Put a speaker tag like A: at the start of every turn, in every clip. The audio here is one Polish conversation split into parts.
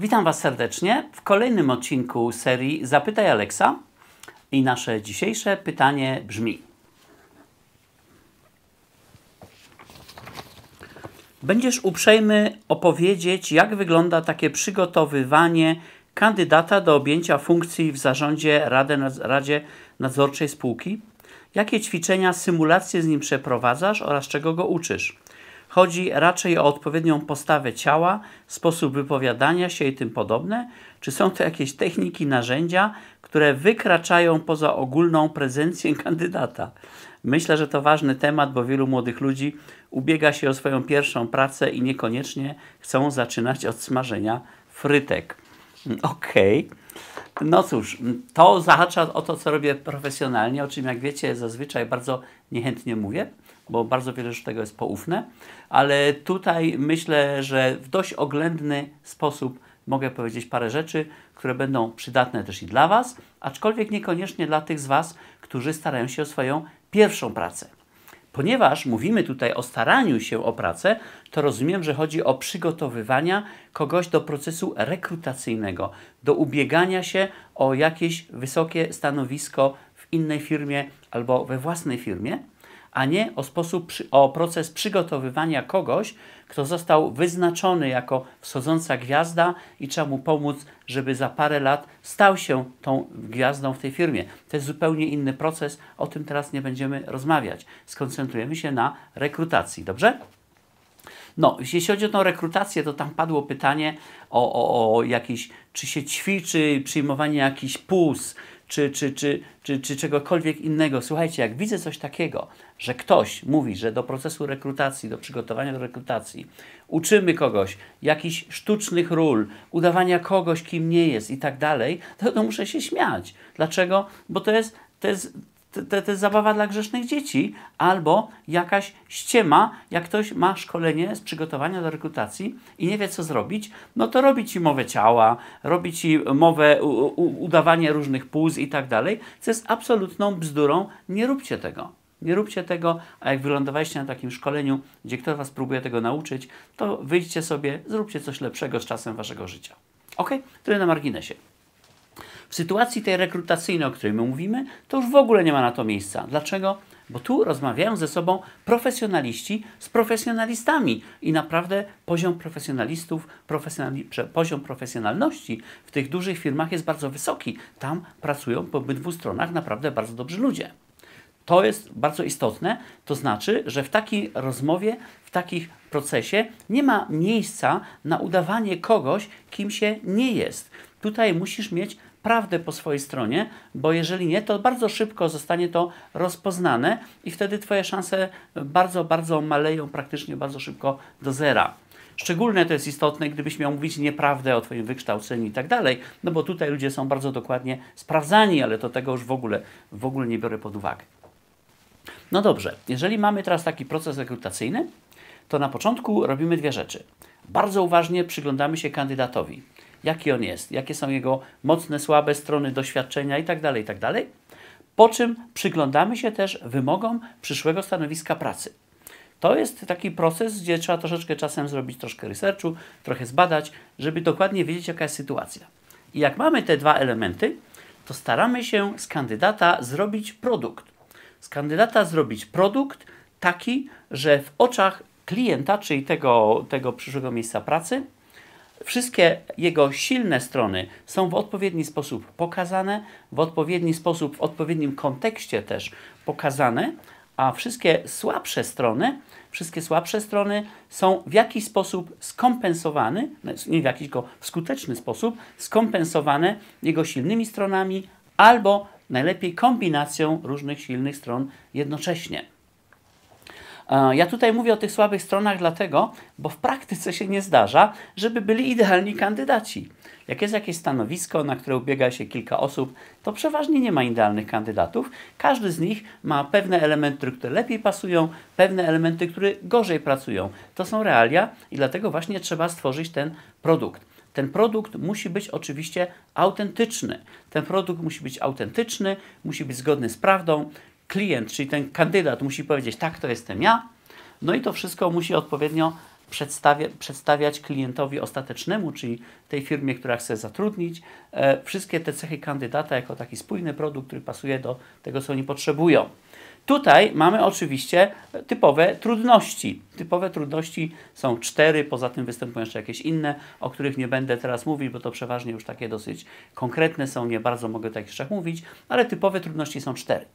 A: Witam Was serdecznie w kolejnym odcinku serii Zapytaj Alexa. I nasze dzisiejsze pytanie brzmi: Będziesz uprzejmy opowiedzieć, jak wygląda takie przygotowywanie kandydata do objęcia funkcji w zarządzie Radę, Radzie Nadzorczej Spółki? Jakie ćwiczenia, symulacje z nim przeprowadzasz oraz czego go uczysz? Chodzi raczej o odpowiednią postawę ciała, sposób wypowiadania się i tym podobne? Czy są to jakieś techniki, narzędzia, które wykraczają poza ogólną prezencję kandydata? Myślę, że to ważny temat, bo wielu młodych ludzi ubiega się o swoją pierwszą pracę i niekoniecznie chcą zaczynać od smażenia frytek. Okej. Okay. No cóż, to zahacza o to, co robię profesjonalnie, o czym jak wiecie zazwyczaj bardzo niechętnie mówię, bo bardzo wiele z tego jest poufne, ale tutaj myślę, że w dość oględny sposób mogę powiedzieć parę rzeczy, które będą przydatne też i dla Was, aczkolwiek niekoniecznie dla tych z Was, którzy starają się o swoją pierwszą pracę. Ponieważ mówimy tutaj o staraniu się o pracę, to rozumiem, że chodzi o przygotowywania kogoś do procesu rekrutacyjnego, do ubiegania się o jakieś wysokie stanowisko w innej firmie albo we własnej firmie a nie o sposób, o proces przygotowywania kogoś, kto został wyznaczony jako wschodząca gwiazda i trzeba mu pomóc, żeby za parę lat stał się tą gwiazdą w tej firmie. To jest zupełnie inny proces, o tym teraz nie będziemy rozmawiać. Skoncentrujemy się na rekrutacji, dobrze? No, jeśli chodzi o tą rekrutację, to tam padło pytanie o, o, o jakiś, czy się ćwiczy przyjmowanie jakichś puls, czy, czy, czy, czy, czy czegokolwiek innego. Słuchajcie, jak widzę coś takiego, że ktoś mówi, że do procesu rekrutacji, do przygotowania do rekrutacji uczymy kogoś jakichś sztucznych ról, udawania kogoś, kim nie jest i tak dalej, to, to muszę się śmiać. Dlaczego? Bo to jest, to jest to jest zabawa dla grzesznych dzieci, albo jakaś ściema, jak ktoś ma szkolenie z przygotowania do rekrutacji i nie wie, co zrobić, no to robi ci mowę ciała, robi ci mowę, u, u, udawanie różnych płuc i tak dalej, co jest absolutną bzdurą. Nie róbcie tego. Nie róbcie tego, a jak wylądowaliście na takim szkoleniu, gdzie ktoś Was próbuje tego nauczyć, to wyjdźcie sobie, zróbcie coś lepszego z czasem Waszego życia. Ok? Tyle na marginesie. W sytuacji tej rekrutacyjnej, o której my mówimy, to już w ogóle nie ma na to miejsca. Dlaczego? Bo tu rozmawiają ze sobą profesjonaliści z profesjonalistami i naprawdę poziom profesjonalistów, profesjonali, poziom profesjonalności w tych dużych firmach jest bardzo wysoki. Tam pracują po obydwu stronach naprawdę bardzo dobrzy ludzie. To jest bardzo istotne, to znaczy, że w takiej rozmowie, w takich procesie nie ma miejsca na udawanie kogoś, kim się nie jest. Tutaj musisz mieć prawdę po swojej stronie, bo jeżeli nie, to bardzo szybko zostanie to rozpoznane i wtedy Twoje szanse bardzo, bardzo maleją, praktycznie bardzo szybko do zera. Szczególnie to jest istotne, gdybyś miał mówić nieprawdę o Twoim wykształceniu i tak dalej, no bo tutaj ludzie są bardzo dokładnie sprawdzani, ale to tego już w ogóle, w ogóle nie biorę pod uwagę. No dobrze, jeżeli mamy teraz taki proces rekrutacyjny, to na początku robimy dwie rzeczy. Bardzo uważnie przyglądamy się kandydatowi jaki on jest, jakie są jego mocne, słabe strony doświadczenia itd., tak itd. Tak po czym przyglądamy się też wymogom przyszłego stanowiska pracy. To jest taki proces, gdzie trzeba troszeczkę czasem zrobić troszkę researchu, trochę zbadać, żeby dokładnie wiedzieć, jaka jest sytuacja. I jak mamy te dwa elementy, to staramy się z kandydata zrobić produkt. Z kandydata zrobić produkt taki, że w oczach klienta, czyli tego, tego przyszłego miejsca pracy, Wszystkie jego silne strony są w odpowiedni sposób pokazane, w odpowiedni sposób, w odpowiednim kontekście też pokazane, a wszystkie słabsze strony, wszystkie słabsze strony są w jakiś sposób skompensowane, nie w jakiś, w skuteczny sposób skompensowane jego silnymi stronami albo najlepiej kombinacją różnych silnych stron jednocześnie. Ja tutaj mówię o tych słabych stronach dlatego, bo w praktyce się nie zdarza, żeby byli idealni kandydaci. Jak jest jakieś stanowisko, na które ubiega się kilka osób, to przeważnie nie ma idealnych kandydatów. Każdy z nich ma pewne elementy, które lepiej pasują, pewne elementy, które gorzej pracują. To są realia i dlatego właśnie trzeba stworzyć ten produkt. Ten produkt musi być oczywiście autentyczny. Ten produkt musi być autentyczny, musi być zgodny z prawdą, klient, czyli ten kandydat musi powiedzieć, tak, to jestem ja, no i to wszystko musi odpowiednio przedstawiać klientowi ostatecznemu, czyli tej firmie, która chce zatrudnić, e, wszystkie te cechy kandydata jako taki spójny produkt, który pasuje do tego, co oni potrzebują. Tutaj mamy oczywiście typowe trudności. Typowe trudności są cztery, poza tym występują jeszcze jakieś inne, o których nie będę teraz mówić, bo to przeważnie już takie dosyć konkretne są, nie bardzo mogę takich jeszcze mówić, ale typowe trudności są cztery.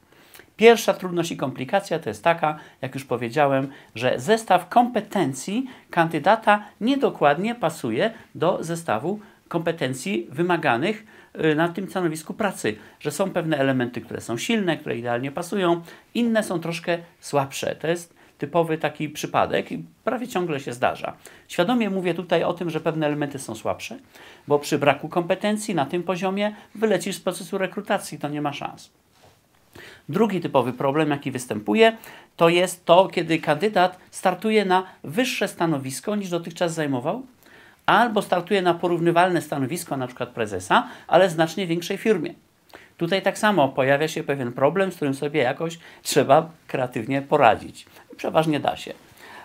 A: Pierwsza trudność i komplikacja to jest taka, jak już powiedziałem, że zestaw kompetencji kandydata niedokładnie pasuje do zestawu kompetencji wymaganych y, na tym stanowisku pracy, że są pewne elementy, które są silne, które idealnie pasują, inne są troszkę słabsze. To jest typowy taki przypadek i prawie ciągle się zdarza. Świadomie mówię tutaj o tym, że pewne elementy są słabsze, bo przy braku kompetencji na tym poziomie wylecisz z procesu rekrutacji, to nie ma szans. Drugi typowy problem, jaki występuje, to jest to, kiedy kandydat startuje na wyższe stanowisko niż dotychczas zajmował, albo startuje na porównywalne stanowisko, na przykład prezesa, ale znacznie większej firmie. Tutaj tak samo pojawia się pewien problem, z którym sobie jakoś trzeba kreatywnie poradzić. Przeważnie da się.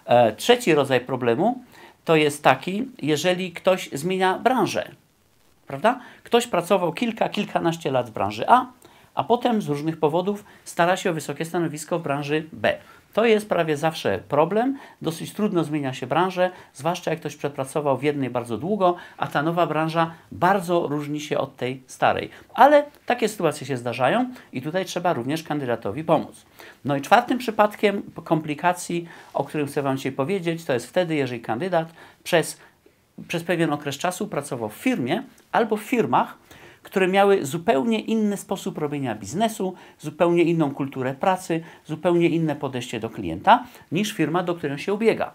A: E, trzeci rodzaj problemu to jest taki, jeżeli ktoś zmienia branżę. Prawda? Ktoś pracował kilka, kilkanaście lat w branży A, a potem z różnych powodów stara się o wysokie stanowisko w branży B. To jest prawie zawsze problem. Dosyć trudno zmienia się branżę, zwłaszcza jak ktoś przepracował w jednej bardzo długo, a ta nowa branża bardzo różni się od tej starej. Ale takie sytuacje się zdarzają i tutaj trzeba również kandydatowi pomóc. No i czwartym przypadkiem komplikacji, o którym chcę Wam dzisiaj powiedzieć, to jest wtedy, jeżeli kandydat przez, przez pewien okres czasu pracował w firmie albo w firmach, które miały zupełnie inny sposób robienia biznesu, zupełnie inną kulturę pracy, zupełnie inne podejście do klienta niż firma, do której się ubiega.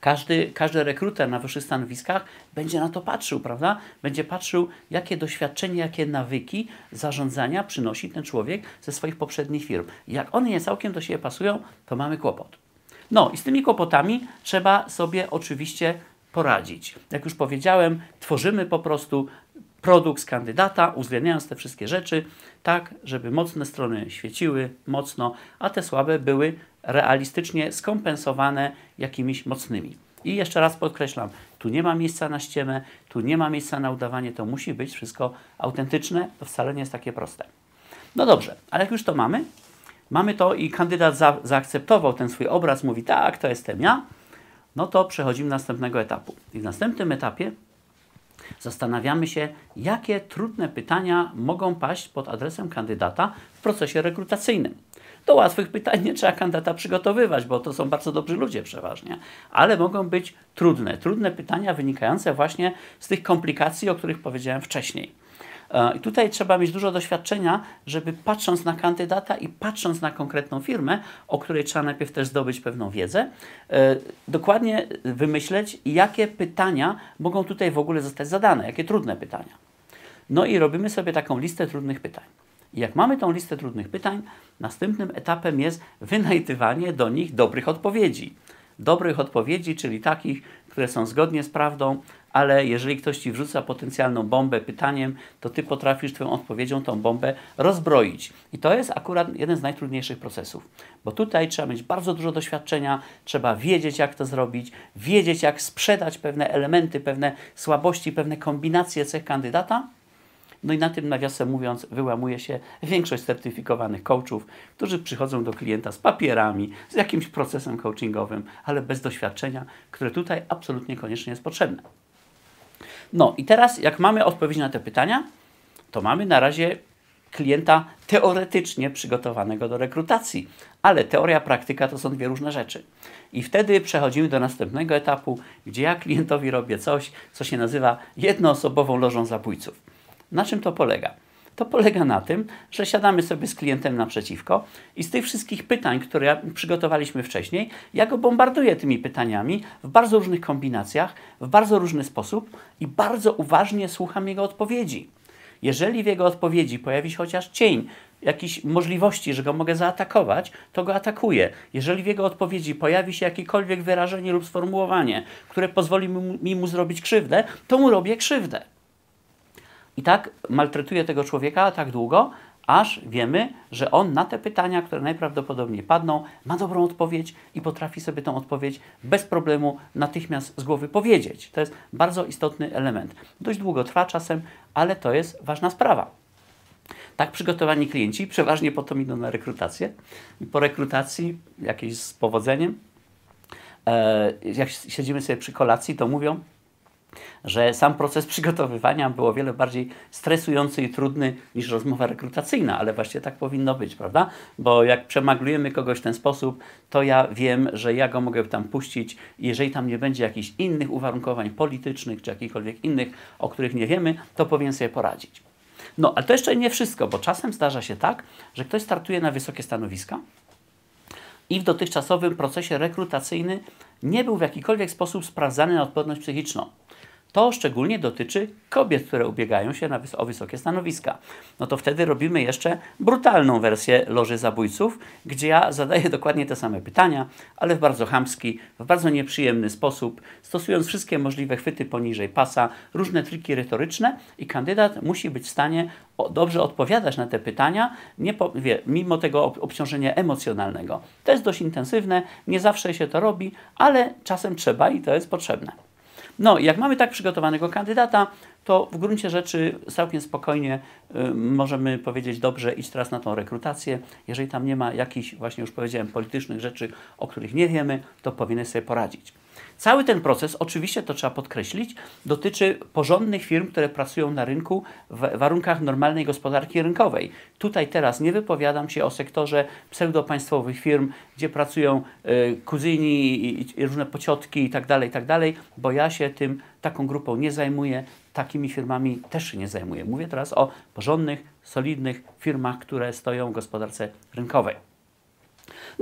A: Każdy, każdy rekruter na wyższych stanowiskach będzie na to patrzył, prawda? Będzie patrzył, jakie doświadczenie, jakie nawyki zarządzania przynosi ten człowiek ze swoich poprzednich firm. Jak one nie całkiem do siebie pasują, to mamy kłopot. No i z tymi kłopotami trzeba sobie oczywiście poradzić. Jak już powiedziałem, tworzymy po prostu produkt z kandydata, uwzględniając te wszystkie rzeczy, tak, żeby mocne strony świeciły mocno, a te słabe były realistycznie skompensowane jakimiś mocnymi. I jeszcze raz podkreślam, tu nie ma miejsca na ściemę, tu nie ma miejsca na udawanie, to musi być wszystko autentyczne, to wcale nie jest takie proste. No dobrze, ale jak już to mamy, mamy to i kandydat za, zaakceptował ten swój obraz, mówi tak, to jestem ja, no to przechodzimy do następnego etapu. I w następnym etapie Zastanawiamy się, jakie trudne pytania mogą paść pod adresem kandydata w procesie rekrutacyjnym. Do łatwych pytań nie trzeba kandydata przygotowywać, bo to są bardzo dobrzy ludzie przeważnie, ale mogą być trudne. Trudne pytania wynikające właśnie z tych komplikacji, o których powiedziałem wcześniej. E, I tutaj trzeba mieć dużo doświadczenia, żeby patrząc na kandydata i patrząc na konkretną firmę, o której trzeba najpierw też zdobyć pewną wiedzę, e, dokładnie wymyśleć, jakie pytania mogą tutaj w ogóle zostać zadane, jakie trudne pytania. No i robimy sobie taką listę trudnych pytań. I jak mamy tą listę trudnych pytań, następnym etapem jest wynajdywanie do nich dobrych odpowiedzi. Dobrych odpowiedzi, czyli takich, które są zgodnie z prawdą, ale jeżeli ktoś ci wrzuca potencjalną bombę pytaniem, to ty potrafisz twoją odpowiedzią tą bombę rozbroić. I to jest akurat jeden z najtrudniejszych procesów, bo tutaj trzeba mieć bardzo dużo doświadczenia, trzeba wiedzieć, jak to zrobić, wiedzieć, jak sprzedać pewne elementy, pewne słabości, pewne kombinacje cech kandydata. No i na tym, nawiasem mówiąc, wyłamuje się większość certyfikowanych coachów, którzy przychodzą do klienta z papierami, z jakimś procesem coachingowym, ale bez doświadczenia, które tutaj absolutnie koniecznie jest potrzebne. No i teraz, jak mamy odpowiedź na te pytania, to mamy na razie klienta teoretycznie przygotowanego do rekrutacji, ale teoria, praktyka to są dwie różne rzeczy. I wtedy przechodzimy do następnego etapu, gdzie ja klientowi robię coś, co się nazywa jednoosobową lożą zabójców. Na czym to polega? To polega na tym, że siadamy sobie z klientem naprzeciwko i z tych wszystkich pytań, które przygotowaliśmy wcześniej, ja go bombarduję tymi pytaniami w bardzo różnych kombinacjach, w bardzo różny sposób i bardzo uważnie słucham jego odpowiedzi. Jeżeli w jego odpowiedzi pojawi się chociaż cień jakiejś możliwości, że go mogę zaatakować, to go atakuję. Jeżeli w jego odpowiedzi pojawi się jakiekolwiek wyrażenie lub sformułowanie, które pozwoli mi mu zrobić krzywdę, to mu robię krzywdę. I tak maltretuję tego człowieka tak długo, aż wiemy, że on na te pytania, które najprawdopodobniej padną, ma dobrą odpowiedź i potrafi sobie tą odpowiedź bez problemu natychmiast z głowy powiedzieć. To jest bardzo istotny element. Dość długo trwa czasem, ale to jest ważna sprawa. Tak przygotowani klienci przeważnie potem idą na rekrutację po rekrutacji, jakiejś z powodzeniem, e, jak siedzimy sobie przy kolacji, to mówią, że sam proces przygotowywania był o wiele bardziej stresujący i trudny niż rozmowa rekrutacyjna, ale właśnie tak powinno być, prawda? Bo jak przemaglujemy kogoś w ten sposób, to ja wiem, że ja go mogę tam puścić jeżeli tam nie będzie jakichś innych uwarunkowań politycznych czy jakichkolwiek innych, o których nie wiemy, to powinien sobie poradzić. No, ale to jeszcze nie wszystko, bo czasem zdarza się tak, że ktoś startuje na wysokie stanowiska i w dotychczasowym procesie rekrutacyjnym nie był w jakikolwiek sposób sprawdzany na odporność psychiczną. To szczególnie dotyczy kobiet, które ubiegają się na wys o wysokie stanowiska. No to wtedy robimy jeszcze brutalną wersję loży zabójców, gdzie ja zadaję dokładnie te same pytania, ale w bardzo chamski, w bardzo nieprzyjemny sposób, stosując wszystkie możliwe chwyty poniżej pasa, różne triki retoryczne i kandydat musi być w stanie dobrze odpowiadać na te pytania, nie po, wie, mimo tego obciążenia emocjonalnego. To jest dość intensywne, nie zawsze się to robi, ale czasem trzeba i to jest potrzebne. No, jak mamy tak przygotowanego kandydata, to w gruncie rzeczy całkiem spokojnie y, możemy powiedzieć dobrze iść teraz na tą rekrutację. Jeżeli tam nie ma jakichś, właśnie już powiedziałem, politycznych rzeczy, o których nie wiemy, to powinny sobie poradzić. Cały ten proces, oczywiście to trzeba podkreślić, dotyczy porządnych firm, które pracują na rynku w warunkach normalnej gospodarki rynkowej. Tutaj teraz nie wypowiadam się o sektorze pseudopaństwowych firm, gdzie pracują y, kuzyni i, i różne pociotki i tak dalej, i tak bo ja się tym taką grupą nie zajmuję, takimi firmami też się nie zajmuję. Mówię teraz o porządnych, solidnych firmach, które stoją w gospodarce rynkowej.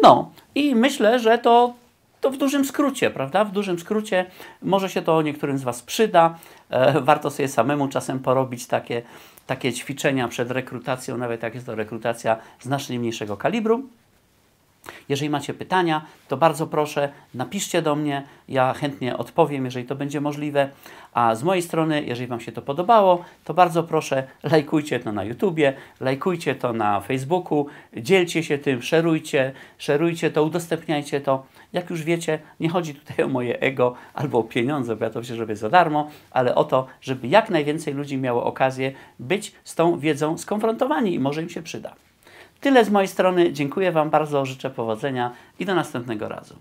A: No i myślę, że to to w dużym skrócie, prawda? W dużym skrócie może się to niektórym z Was przyda. E, warto sobie samemu czasem porobić takie, takie ćwiczenia przed rekrutacją, nawet jak jest to rekrutacja znacznie mniejszego kalibru. Jeżeli macie pytania, to bardzo proszę, napiszcie do mnie, ja chętnie odpowiem, jeżeli to będzie możliwe. A z mojej strony, jeżeli Wam się to podobało, to bardzo proszę, lajkujcie to na YouTubie, lajkujcie to na Facebooku, dzielcie się tym, szerujcie, szerujcie to, udostępniajcie to. Jak już wiecie, nie chodzi tutaj o moje ego albo o pieniądze, bo ja to się robię za darmo, ale o to, żeby jak najwięcej ludzi miało okazję być z tą wiedzą skonfrontowani i może im się przyda. Tyle z mojej strony. Dziękuję Wam bardzo, życzę powodzenia i do następnego razu.